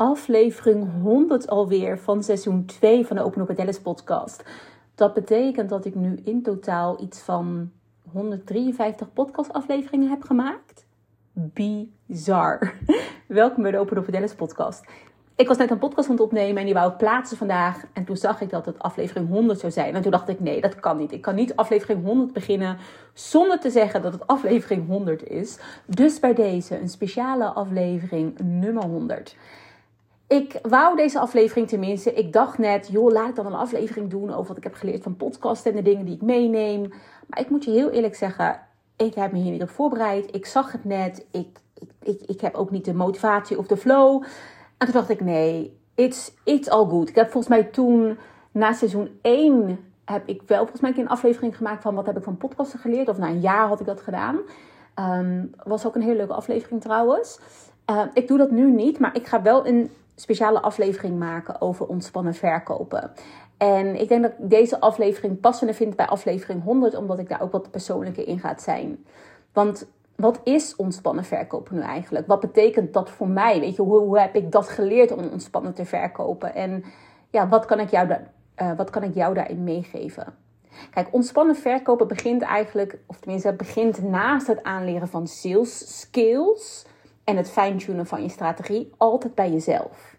aflevering 100 alweer van seizoen 2 van de Open Up Dallas podcast. Dat betekent dat ik nu in totaal iets van 153 podcastafleveringen heb gemaakt. Bizar. Welkom bij de Open Up Dallas podcast. Ik was net een podcast aan het opnemen en die wou ik plaatsen vandaag. En toen zag ik dat het aflevering 100 zou zijn. En toen dacht ik, nee, dat kan niet. Ik kan niet aflevering 100 beginnen zonder te zeggen dat het aflevering 100 is. Dus bij deze een speciale aflevering nummer 100. Ik wou deze aflevering tenminste. Ik dacht net, joh, laat ik dan een aflevering doen over wat ik heb geleerd van podcast en de dingen die ik meeneem. Maar ik moet je heel eerlijk zeggen, ik heb me hier niet op voorbereid. Ik zag het net. Ik, ik, ik, ik heb ook niet de motivatie of de flow. En toen dacht ik, nee, it's, it's all good. Ik heb volgens mij toen, na seizoen 1, heb ik wel volgens mij een aflevering gemaakt van wat heb ik van podcasten geleerd. Of na een jaar had ik dat gedaan. Um, was ook een hele leuke aflevering trouwens. Uh, ik doe dat nu niet, maar ik ga wel een speciale aflevering maken over ontspannen verkopen. En ik denk dat ik deze aflevering passender vind bij aflevering 100, omdat ik daar ook wat persoonlijker in gaat zijn. Want wat is ontspannen verkopen nu eigenlijk? Wat betekent dat voor mij? Weet je, hoe, hoe heb ik dat geleerd om ontspannen te verkopen? En ja, wat kan ik jou, daar, uh, wat kan ik jou daarin meegeven? Kijk, ontspannen verkopen begint eigenlijk, of tenminste, het begint naast het aanleren van sales skills en het fine-tunen van je strategie altijd bij jezelf.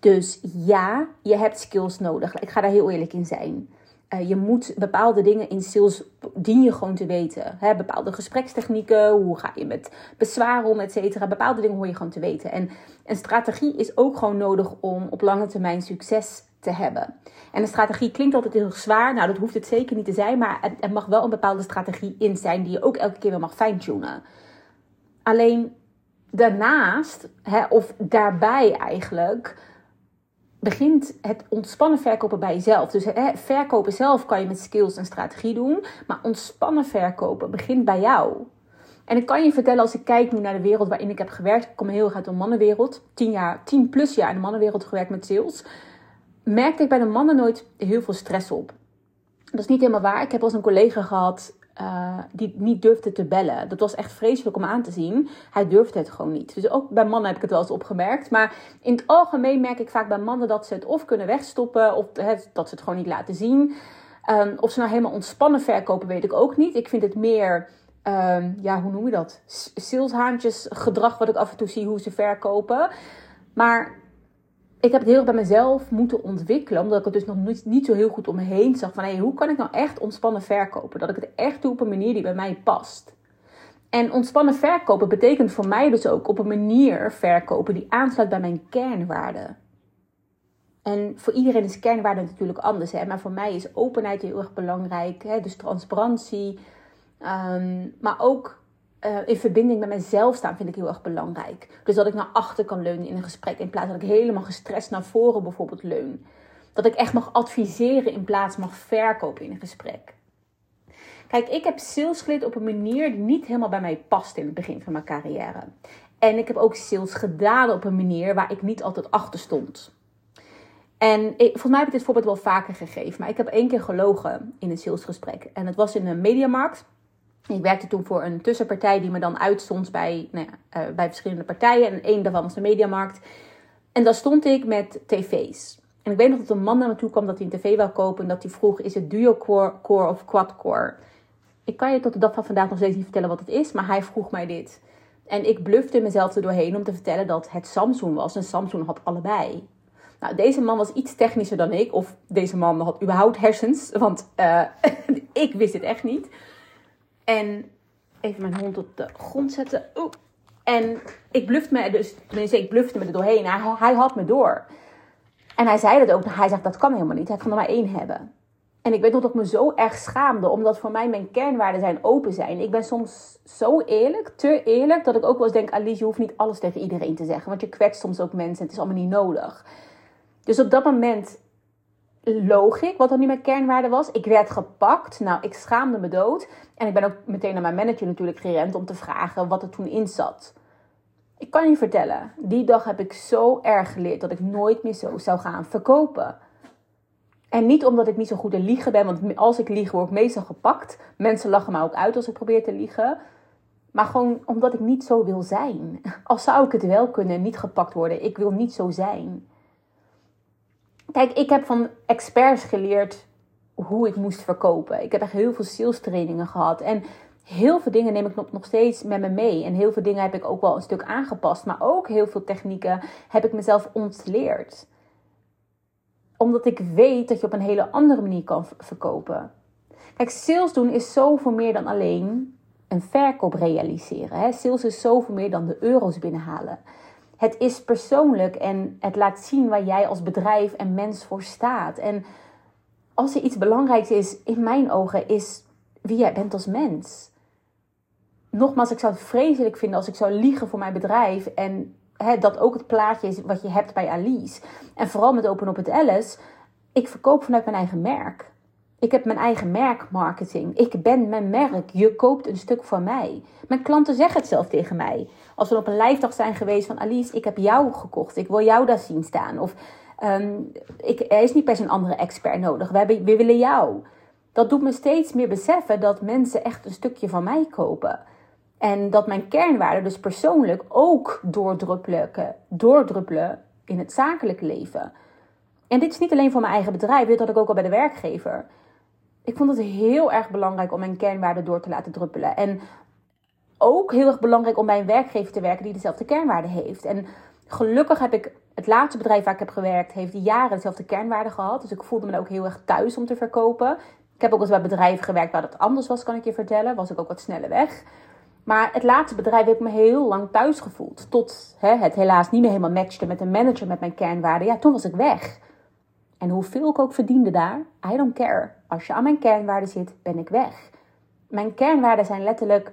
Dus ja, je hebt skills nodig. Ik ga daar heel eerlijk in zijn. Uh, je moet bepaalde dingen in sales dien je gewoon te weten. Hè? Bepaalde gesprekstechnieken, hoe ga je met bezwaar om, et cetera. Bepaalde dingen hoor je gewoon te weten. En een strategie is ook gewoon nodig om op lange termijn succes te hebben. En een strategie klinkt altijd heel zwaar. Nou, dat hoeft het zeker niet te zijn. Maar er mag wel een bepaalde strategie in zijn die je ook elke keer weer mag fine-tunen. Alleen daarnaast, hè, of daarbij eigenlijk begint het ontspannen verkopen bij jezelf. Dus hè, verkopen zelf kan je met skills en strategie doen. Maar ontspannen verkopen begint bij jou. En ik kan je vertellen, als ik kijk nu naar de wereld waarin ik heb gewerkt. Ik kom heel erg uit de mannenwereld. 10 jaar, 10 plus jaar in de mannenwereld gewerkt met sales. Merkte ik bij de mannen nooit heel veel stress op. Dat is niet helemaal waar. Ik heb als een collega gehad uh, die niet durfde te bellen. Dat was echt vreselijk om aan te zien. Hij durfde het gewoon niet. Dus ook bij mannen heb ik het wel eens opgemerkt. Maar in het algemeen merk ik vaak bij mannen dat ze het of kunnen wegstoppen of dat ze het gewoon niet laten zien. Um, of ze nou helemaal ontspannen verkopen, weet ik ook niet. Ik vind het meer, um, ja, hoe noem je dat? Saleshaantjes gedrag wat ik af en toe zie hoe ze verkopen. Maar ik heb het heel erg bij mezelf moeten ontwikkelen. Omdat ik het dus nog niet, niet zo heel goed om me heen zag. Van hey, hoe kan ik nou echt ontspannen verkopen? Dat ik het echt doe op een manier die bij mij past. En ontspannen verkopen betekent voor mij dus ook op een manier verkopen die aansluit bij mijn kernwaarden. En voor iedereen is kernwaarde natuurlijk anders. Hè? Maar voor mij is openheid heel erg belangrijk. Hè? Dus transparantie. Um, maar ook uh, in verbinding met mezelf staan vind ik heel erg belangrijk. Dus dat ik naar achter kan leunen in een gesprek in plaats dat ik helemaal gestrest naar voren bijvoorbeeld leun. Dat ik echt mag adviseren in plaats mag verkopen in een gesprek. Kijk, ik heb sales geleerd op een manier die niet helemaal bij mij past in het begin van mijn carrière. En ik heb ook sales gedaan op een manier waar ik niet altijd achter stond. En volgens mij heb ik dit voorbeeld wel vaker gegeven, maar ik heb één keer gelogen in een salesgesprek. En het was in een mediamarkt. Ik werkte toen voor een tussenpartij die me dan uitstond bij, nou ja, uh, bij verschillende partijen. En één daarvan was de Mediamarkt. En daar stond ik met tv's. En ik weet nog dat een man naar me toe kwam dat hij een tv wou kopen. En dat hij vroeg, is het dual-core core of quad-core? Ik kan je tot de dag van vandaag nog steeds niet vertellen wat het is. Maar hij vroeg mij dit. En ik blufte mezelf er doorheen om te vertellen dat het Samsung was. En Samsung had allebei. Nou, deze man was iets technischer dan ik. Of deze man had überhaupt hersens. Want uh, ik wist het echt niet. En even mijn hond op de grond zetten. Oeh. En ik blufte me dus, tenminste, ik blufte me er doorheen. Hij, had me door. En hij zei dat ook. Hij zegt, dat kan helemaal niet. Hij kan er maar één hebben. En ik weet nog dat ik me zo erg schaamde. Omdat voor mij mijn kernwaarden zijn open zijn. Ik ben soms zo eerlijk, te eerlijk. Dat ik ook wel eens denk, Alice, je hoeft niet alles tegen iedereen te zeggen. Want je kwetst soms ook mensen. Het is allemaal niet nodig. Dus op dat moment ik, wat dan niet mijn kernwaarde was. Ik werd gepakt. Nou, ik schaamde me dood. En ik ben ook meteen naar mijn manager natuurlijk gerend om te vragen wat er toen in zat. Ik kan je vertellen, die dag heb ik zo erg geleerd dat ik nooit meer zo zou gaan verkopen. En niet omdat ik niet zo goed in liegen ben, want als ik lieg word ik meestal gepakt. Mensen lachen me ook uit als ik probeer te liegen. Maar gewoon omdat ik niet zo wil zijn. Als zou ik het wel kunnen, niet gepakt worden. Ik wil niet zo zijn. Kijk, ik heb van experts geleerd hoe ik moest verkopen. Ik heb echt heel veel sales trainingen gehad. En heel veel dingen neem ik nog steeds met me mee. En heel veel dingen heb ik ook wel een stuk aangepast. Maar ook heel veel technieken heb ik mezelf ontleerd. Omdat ik weet dat je op een hele andere manier kan verkopen. Kijk, sales doen is zoveel meer dan alleen een verkoop realiseren. Hè? Sales is zoveel meer dan de euro's binnenhalen. Het is persoonlijk en het laat zien waar jij als bedrijf en mens voor staat. En als er iets belangrijks is, in mijn ogen, is wie jij bent als mens. Nogmaals, ik zou het vreselijk vinden als ik zou liegen voor mijn bedrijf en hè, dat ook het plaatje is wat je hebt bij Alice. En vooral met Open Up het Alice, ik verkoop vanuit mijn eigen merk. Ik heb mijn eigen merkmarketing. Ik ben mijn merk. Je koopt een stuk van mij. Mijn klanten zeggen het zelf tegen mij. Als we op een lijfdag zijn geweest van Alice, ik heb jou gekocht. Ik wil jou daar zien staan. Of um, ik, er is niet per se een andere expert nodig. We, we willen jou. Dat doet me steeds meer beseffen dat mensen echt een stukje van mij kopen. En dat mijn kernwaarden dus persoonlijk ook doordruppelen, doordruppelen in het zakelijke leven. En dit is niet alleen voor mijn eigen bedrijf, dit had ik ook al bij de werkgever ik vond het heel erg belangrijk om mijn kernwaarden door te laten druppelen. En ook heel erg belangrijk om bij een werkgever te werken die dezelfde kernwaarden heeft. En gelukkig heb ik het laatste bedrijf waar ik heb gewerkt, heeft jaren dezelfde kernwaarden gehad. Dus ik voelde me ook heel erg thuis om te verkopen. Ik heb ook eens bij bedrijven gewerkt waar dat anders was, kan ik je vertellen. Was ik ook wat sneller weg. Maar het laatste bedrijf heb ik me heel lang thuis gevoeld. Tot hè, het helaas niet meer helemaal matchte met een manager met mijn kernwaarden. Ja, toen was ik weg. En hoeveel ik ook verdiende daar, I don't care. Als je aan mijn kernwaarden zit, ben ik weg. Mijn kernwaarden zijn letterlijk.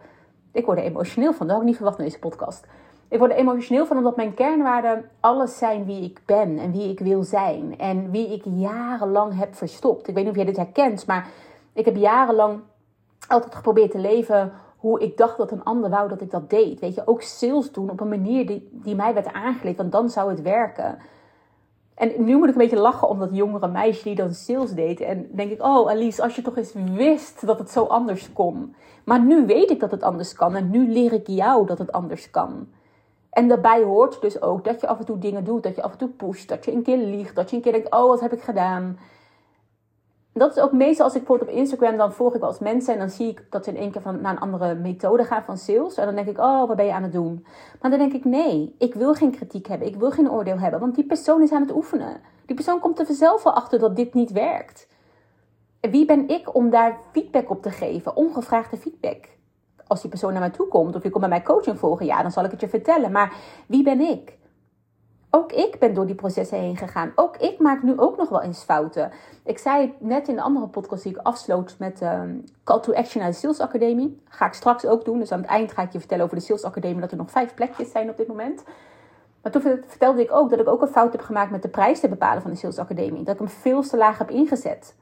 Ik word er emotioneel van. Dat had ik niet verwacht in deze podcast. Ik word er emotioneel van omdat mijn kernwaarden alles zijn wie ik ben en wie ik wil zijn. En wie ik jarenlang heb verstopt. Ik weet niet of jij dit herkent, maar ik heb jarenlang altijd geprobeerd te leven hoe ik dacht dat een ander wou dat ik dat deed. Weet je, ook sales doen op een manier die, die mij werd aangeleerd, want dan zou het werken. En nu moet ik een beetje lachen om dat jongere meisje die dan sales deed. En denk ik, oh Alice, als je toch eens wist dat het zo anders kon. Maar nu weet ik dat het anders kan. En nu leer ik jou dat het anders kan. En daarbij hoort dus ook dat je af en toe dingen doet. Dat je af en toe pusht. Dat je een keer liegt. Dat je een keer denkt, oh wat heb ik gedaan dat is ook meestal als ik bijvoorbeeld op Instagram, dan volg ik wel als mensen en dan zie ik dat ze in één keer van, naar een andere methode gaan van sales. En dan denk ik, oh, wat ben je aan het doen? Maar dan denk ik, nee, ik wil geen kritiek hebben, ik wil geen oordeel hebben, want die persoon is aan het oefenen. Die persoon komt er vanzelf wel achter dat dit niet werkt. Wie ben ik om daar feedback op te geven, ongevraagde feedback? Als die persoon naar mij toe komt of je komt bij mij coaching volgen, ja, dan zal ik het je vertellen. Maar wie ben ik? Ook ik ben door die processen heen gegaan. Ook ik maak nu ook nog wel eens fouten. Ik zei net in de andere podcast die ik afsloot met uh, Call to Action uit de Sales Academie. Ga ik straks ook doen. Dus aan het eind ga ik je vertellen over de Sales Academie. Dat er nog vijf plekjes zijn op dit moment. Maar toen vertelde ik ook dat ik ook een fout heb gemaakt met de prijs te bepalen van de Sales Academie. Dat ik hem veel te laag heb ingezet.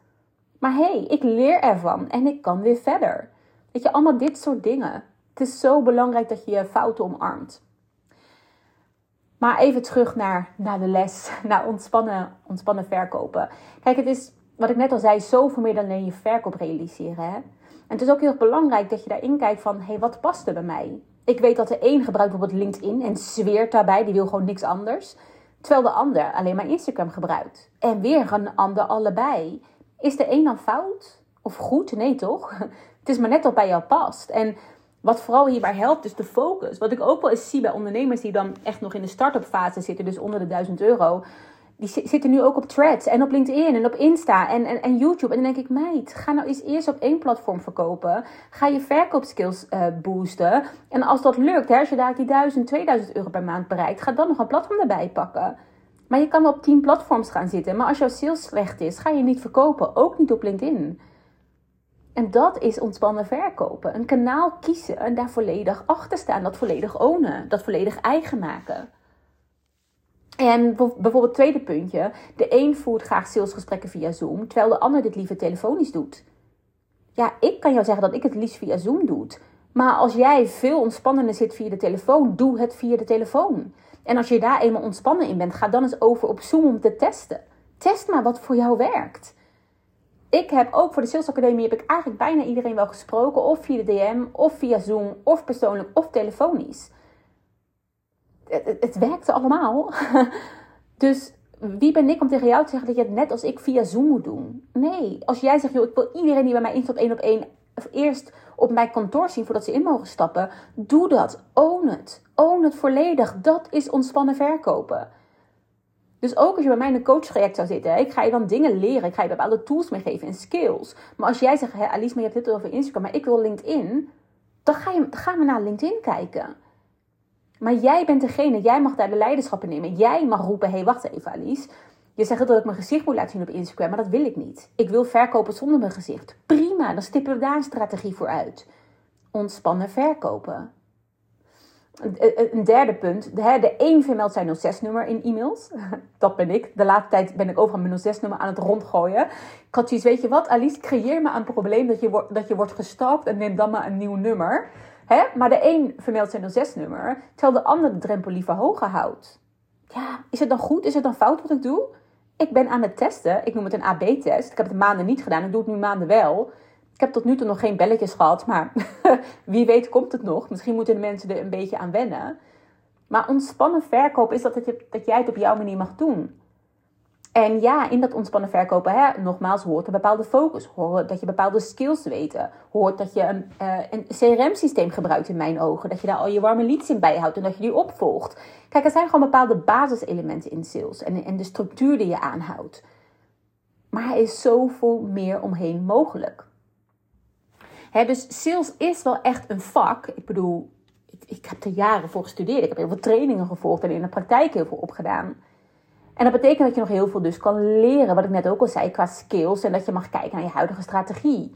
Maar hé, hey, ik leer ervan en ik kan weer verder. Weet je, allemaal dit soort dingen. Het is zo belangrijk dat je je fouten omarmt. Maar even terug naar, naar de les, naar ontspannen, ontspannen verkopen. Kijk, het is, wat ik net al zei, zoveel meer dan alleen je verkoop realiseren. Hè? En het is ook heel belangrijk dat je daarin kijkt van, hé, hey, wat past er bij mij? Ik weet dat de een gebruikt bijvoorbeeld LinkedIn en zweert daarbij, die wil gewoon niks anders. Terwijl de ander alleen maar Instagram gebruikt. En weer een ander allebei. Is de een dan fout? Of goed? Nee toch? Het is maar net wat bij jou past. En wat vooral hierbij helpt, is de focus. Wat ik ook wel eens zie bij ondernemers die dan echt nog in de start-up fase zitten, dus onder de 1000 euro. Die zitten nu ook op threads en op LinkedIn en op Insta en, en, en YouTube. En dan denk ik, meid, ga nou eens eerst op één platform verkopen. Ga je verkoopskills uh, boosten. En als dat lukt, hè, als je daar die 1000, 2000 euro per maand bereikt, ga dan nog een platform erbij pakken. Maar je kan op 10 platforms gaan zitten. Maar als jouw sales slecht is, ga je niet verkopen. Ook niet op LinkedIn. En dat is ontspannen verkopen. Een kanaal kiezen en daar volledig achter staan. Dat volledig ownen. Dat volledig eigen maken. En bijvoorbeeld het tweede puntje. De een voert graag salesgesprekken via Zoom, terwijl de ander dit liever telefonisch doet. Ja, ik kan jou zeggen dat ik het liefst via Zoom doe. Maar als jij veel ontspannender zit via de telefoon, doe het via de telefoon. En als je daar eenmaal ontspannen in bent, ga dan eens over op Zoom om te testen. Test maar wat voor jou werkt. Ik heb ook voor de Sales Academie heb ik eigenlijk bijna iedereen wel gesproken. Of via de DM, of via Zoom, of persoonlijk, of telefonisch. Het, het, werkte allemaal. dus wie ben ik om tegen jou te zeggen dat je het net als ik via Zoom moet doen? Nee, als jij zegt, joh, ik wil iedereen die bij mij instapt één op één eerst op mijn kantoor zien voordat ze in mogen stappen. Doe dat. Own het. Own het volledig. Dat is ontspannen verkopen. Dus ook als je bij mij in een coachtraject zou zitten, ik ga je dan dingen leren. Ik ga je bepaalde tools meegeven en skills. Maar als jij zegt, Alice, maar je hebt dit over Instagram, maar ik wil LinkedIn. Dan, ga je, dan gaan we naar LinkedIn kijken. Maar jij bent degene, jij mag daar de leiderschap in nemen. Jij mag roepen, hé, hey, wacht even Alice. Je zegt dat ik mijn gezicht moet laten zien op Instagram, maar dat wil ik niet. Ik wil verkopen zonder mijn gezicht. Prima, dan stippen we daar een strategie voor uit. Ontspannen verkopen. Een derde punt. De, één vermeldt zijn 06-nummer in e-mails. Dat ben ik. De laatste tijd ben ik overal mijn 06-nummer aan het rondgooien. Ik had weet je wat Alice, creëer me een probleem dat je, dat je wordt gestalkt en neem dan maar een nieuw nummer. Maar de een vermeldt zijn 06-nummer, terwijl de ander de drempel liever hoger houdt. Ja, is het dan goed? Is het dan fout wat ik doe? Ik ben aan het testen. Ik noem het een AB-test. Ik heb het maanden niet gedaan. Ik doe het nu maanden wel. Ik heb tot nu toe nog geen belletjes gehad, maar wie weet komt het nog. Misschien moeten de mensen er een beetje aan wennen. Maar ontspannen verkopen is dat, dat jij het op jouw manier mag doen. En ja, in dat ontspannen verkopen, hè, nogmaals, hoort een bepaalde focus. Hoort dat je bepaalde skills weet. Hoort dat je een, uh, een CRM-systeem gebruikt in mijn ogen. Dat je daar al je warme leads in bijhoudt en dat je die opvolgt. Kijk, er zijn gewoon bepaalde basiselementen in sales. En, en de structuur die je aanhoudt. Maar er is zoveel meer omheen mogelijk. Dus sales is wel echt een vak. Ik bedoel, ik, ik heb er jaren voor gestudeerd. Ik heb heel veel trainingen gevolgd en in de praktijk heel veel opgedaan. En dat betekent dat je nog heel veel dus kan leren, wat ik net ook al zei, qua skills. En dat je mag kijken naar je huidige strategie.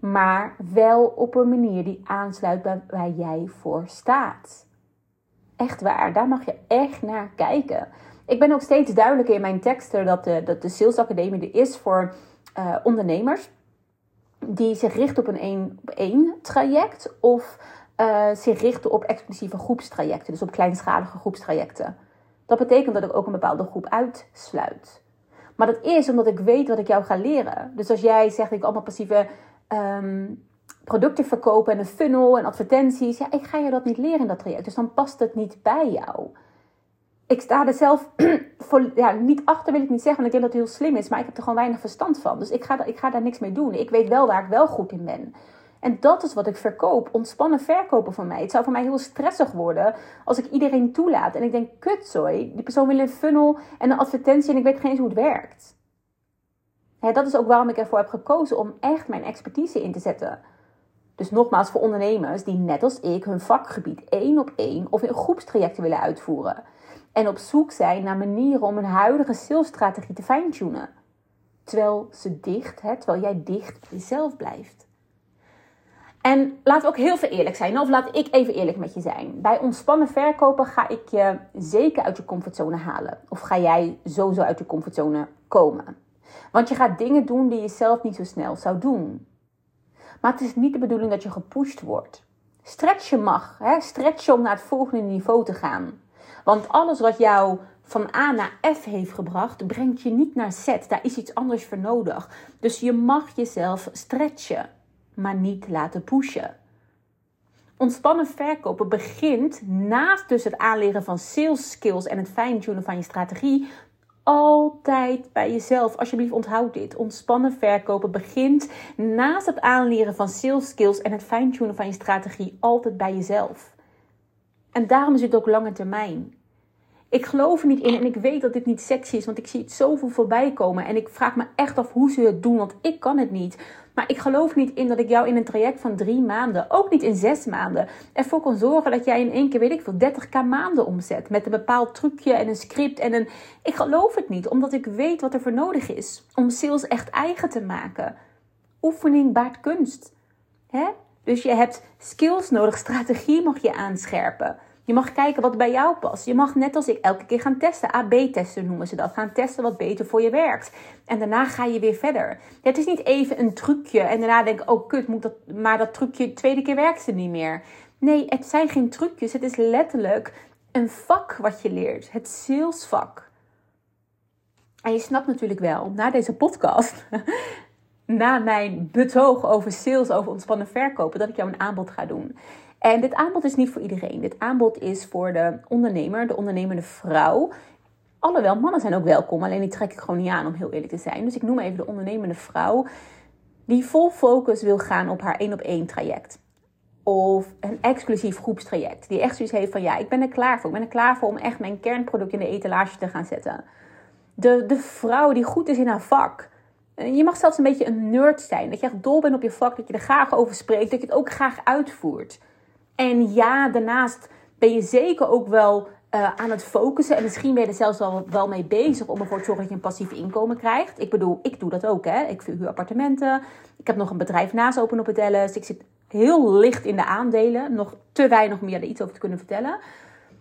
Maar wel op een manier die aansluit bij waar jij voor staat. Echt waar, daar mag je echt naar kijken. Ik ben ook steeds duidelijker in mijn teksten dat de, dat de Sales Academie er is voor uh, ondernemers. Die zich richten op een één op één traject. Of uh, zich richten op exclusieve groepstrajecten. Dus op kleinschalige groepstrajecten. Dat betekent dat ik ook een bepaalde groep uitsluit. Maar dat is omdat ik weet wat ik jou ga leren. Dus als jij zegt, ik allemaal passieve um, producten verkopen en een funnel en advertenties. Ja, ik ga je dat niet leren in dat traject. Dus dan past het niet bij jou. Ik sta er zelf voor, ja, niet achter, wil ik niet zeggen, want ik denk dat het heel slim is. Maar ik heb er gewoon weinig verstand van. Dus ik ga, ik ga daar niks mee doen. Ik weet wel waar ik wel goed in ben. En dat is wat ik verkoop. Ontspannen verkopen van mij. Het zou voor mij heel stressig worden als ik iedereen toelaat. En ik denk, kutzooi, die persoon wil een funnel en een advertentie en ik weet geen eens hoe het werkt. dat is ook waarom ik ervoor heb gekozen om echt mijn expertise in te zetten. Dus nogmaals, voor ondernemers die net als ik hun vakgebied één op één of in groepstrajecten willen uitvoeren. En op zoek zijn naar manieren om hun huidige salesstrategie te fine-tunen. Terwijl ze dicht, hè, terwijl jij dicht bij jezelf blijft. En laten we ook heel veel eerlijk zijn. Of laat ik even eerlijk met je zijn. Bij ontspannen verkopen ga ik je zeker uit je comfortzone halen. Of ga jij sowieso uit je comfortzone komen. Want je gaat dingen doen die je zelf niet zo snel zou doen. Maar het is niet de bedoeling dat je gepusht wordt. Stretchen mag. Hè? Stretchen om naar het volgende niveau te gaan. Want alles wat jou van A naar F heeft gebracht, brengt je niet naar Z. Daar is iets anders voor nodig. Dus je mag jezelf stretchen maar niet laten pushen. Ontspannen verkopen begint naast dus het aanleren van sales skills en het fine-tunen van je strategie altijd bij jezelf. Alsjeblieft onthoud dit. Ontspannen verkopen begint naast het aanleren van sales skills en het fine-tunen van je strategie altijd bij jezelf. En daarom is het ook lange termijn. Ik geloof er niet in en ik weet dat dit niet sexy is, want ik zie het zoveel voorbij komen. En ik vraag me echt af hoe ze het doen, want ik kan het niet. Maar ik geloof niet in dat ik jou in een traject van drie maanden, ook niet in zes maanden, ervoor kan zorgen dat jij in één keer, weet ik veel, 30k maanden omzet. Met een bepaald trucje en een script en een. Ik geloof het niet, omdat ik weet wat er voor nodig is om sales echt eigen te maken. Oefening baart kunst. Hè? Dus je hebt skills nodig, strategie mag je aanscherpen. Je mag kijken wat bij jou past. Je mag net als ik elke keer gaan testen. AB-testen noemen ze dat. Gaan testen wat beter voor je werkt. En daarna ga je weer verder. het is niet even een trucje en daarna denk ik, oh kut, moet dat, maar dat trucje tweede keer werkt ze niet meer. Nee, het zijn geen trucjes. Het is letterlijk een vak wat je leert. Het salesvak. En je snapt natuurlijk wel, na deze podcast, na mijn betoog over sales, over ontspannen verkopen, dat ik jou een aanbod ga doen. En dit aanbod is niet voor iedereen. Dit aanbod is voor de ondernemer, de ondernemende vrouw. Alhoewel, mannen zijn ook welkom, alleen die trek ik gewoon niet aan om heel eerlijk te zijn. Dus ik noem even de ondernemende vrouw die vol focus wil gaan op haar één op één traject. Of een exclusief groepstraject. Die echt zoiets heeft van ja, ik ben er klaar voor. Ik ben er klaar voor om echt mijn kernproduct in de etalage te gaan zetten. De, de vrouw die goed is in haar vak. Je mag zelfs een beetje een nerd zijn. Dat je echt dol bent op je vak. Dat je er graag over spreekt. Dat je het ook graag uitvoert. En ja, daarnaast ben je zeker ook wel uh, aan het focussen. En misschien ben je er zelfs al wel mee bezig om ervoor te zorgen dat je een passief inkomen krijgt. Ik bedoel, ik doe dat ook. Hè. Ik verhuur appartementen. Ik heb nog een bedrijf naast Open op het Dallas. Ik zit heel licht in de aandelen. Nog te weinig om er iets over te kunnen vertellen.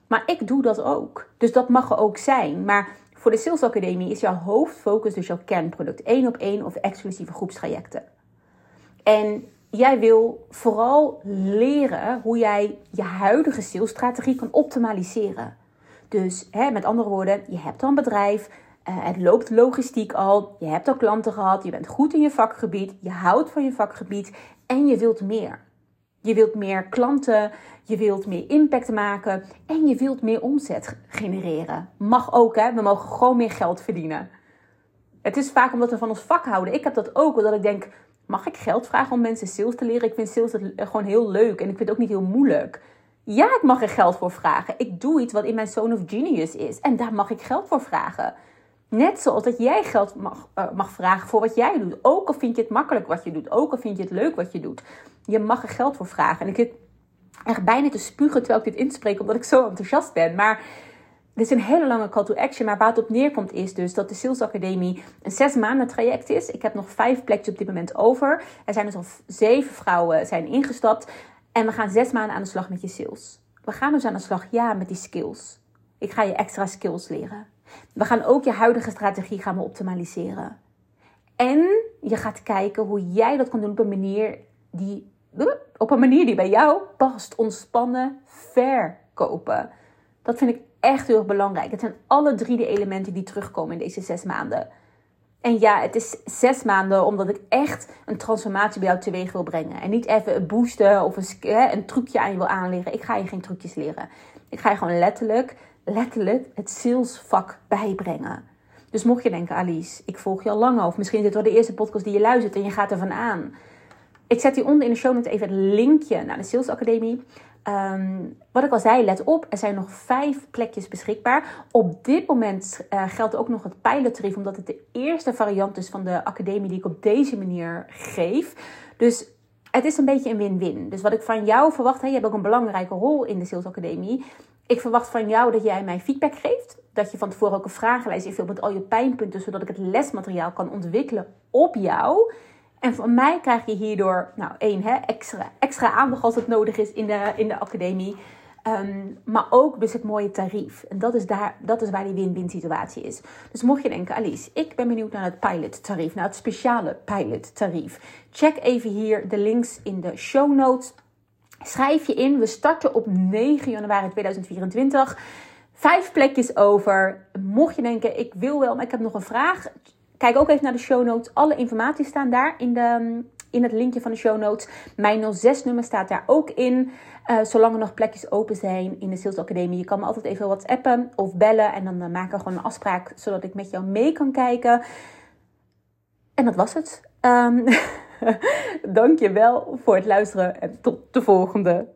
Maar ik doe dat ook. Dus dat mag er ook zijn. Maar voor de Sales Academie is jouw hoofdfocus dus jouw kernproduct. één op één of exclusieve groepstrajecten. En jij wil vooral leren hoe jij je huidige salesstrategie kan optimaliseren. Dus hè, met andere woorden, je hebt al een bedrijf, uh, het loopt logistiek al, je hebt al klanten gehad, je bent goed in je vakgebied, je houdt van je vakgebied en je wilt meer. Je wilt meer klanten, je wilt meer impact maken en je wilt meer omzet genereren. Mag ook, hè? We mogen gewoon meer geld verdienen. Het is vaak omdat we van ons vak houden. Ik heb dat ook, omdat ik denk, mag ik geld vragen om mensen sales te leren? Ik vind sales gewoon heel leuk en ik vind het ook niet heel moeilijk. Ja, ik mag er geld voor vragen. Ik doe iets wat in mijn zone of genius is en daar mag ik geld voor vragen. Net zoals dat jij geld mag, uh, mag vragen voor wat jij doet. Ook al vind je het makkelijk wat je doet. Ook al vind je het leuk wat je doet. Je mag er geld voor vragen. En ik zit echt bijna te spugen terwijl ik dit inspreek, omdat ik zo enthousiast ben. Maar dit is een hele lange call to action. Maar waar het op neerkomt is dus dat de Sales Academie een zes maanden traject is. Ik heb nog vijf plekjes op dit moment over. Er zijn dus al zeven vrouwen zijn ingestapt. En we gaan zes maanden aan de slag met je sales. We gaan dus aan de slag, ja, met die skills. Ik ga je extra skills leren. We gaan ook je huidige strategie gaan we optimaliseren. En je gaat kijken hoe jij dat kan doen op een manier die, op een manier die bij jou past. Ontspannen verkopen. Dat vind ik echt heel erg belangrijk. Het zijn alle drie de elementen die terugkomen in deze zes maanden. En ja, het is zes maanden omdat ik echt een transformatie bij jou teweeg wil brengen. En niet even een boosten of een, een trucje aan je wil aanleren. Ik ga je geen trucjes leren. Ik ga je gewoon letterlijk, letterlijk het salesvak bijbrengen. Dus mocht je denken, Alice, ik volg je al lang of misschien is dit wel de eerste podcast die je luistert en je gaat ervan aan. Ik zet hier onder in de show notes even het linkje naar de Sales Academie. Ehm, wat ik al zei, let op, er zijn nog vijf plekjes beschikbaar. Op dit moment uh, geldt ook nog het pilottarief, omdat het de eerste variant is van de academie die ik op deze manier geef. Dus het is een beetje een win-win. Dus wat ik van jou verwacht, hè, je hebt ook een belangrijke rol in de Sales Academie. Ik verwacht van jou dat jij mij feedback geeft. Dat je van tevoren ook een vragenlijst invult met al je pijnpunten, zodat ik het lesmateriaal kan ontwikkelen op jou. En van mij krijg je hierdoor, nou één, hè, extra, extra aandacht als het nodig is in de, in de academie. Ehm, maar ook dus het mooie tarief. En dat is, daar, dat is waar die win-win situatie is. Dus mocht je denken, Alice, ik ben benieuwd naar het pilot tarief, naar het speciale pilot tarief. Check even hier de links in de show notes. Schrijf je in. We starten op 9 januari 2024. Vijf plekjes over. Mocht je denken, ik wil wel, maar ik heb nog een vraag. Kijk ook even naar de show notes. Alle informatie staan daar in, de, in het linkje van de show notes. Mijn 06-nummer staat daar ook in. Uh, zolang er nog plekjes open zijn in de Sales Academie. Je kan me altijd even whatsappen of bellen. En dan uh, maken we gewoon een afspraak zodat ik met jou mee kan kijken. En dat was het. Um, Dank je wel voor het luisteren en tot de volgende.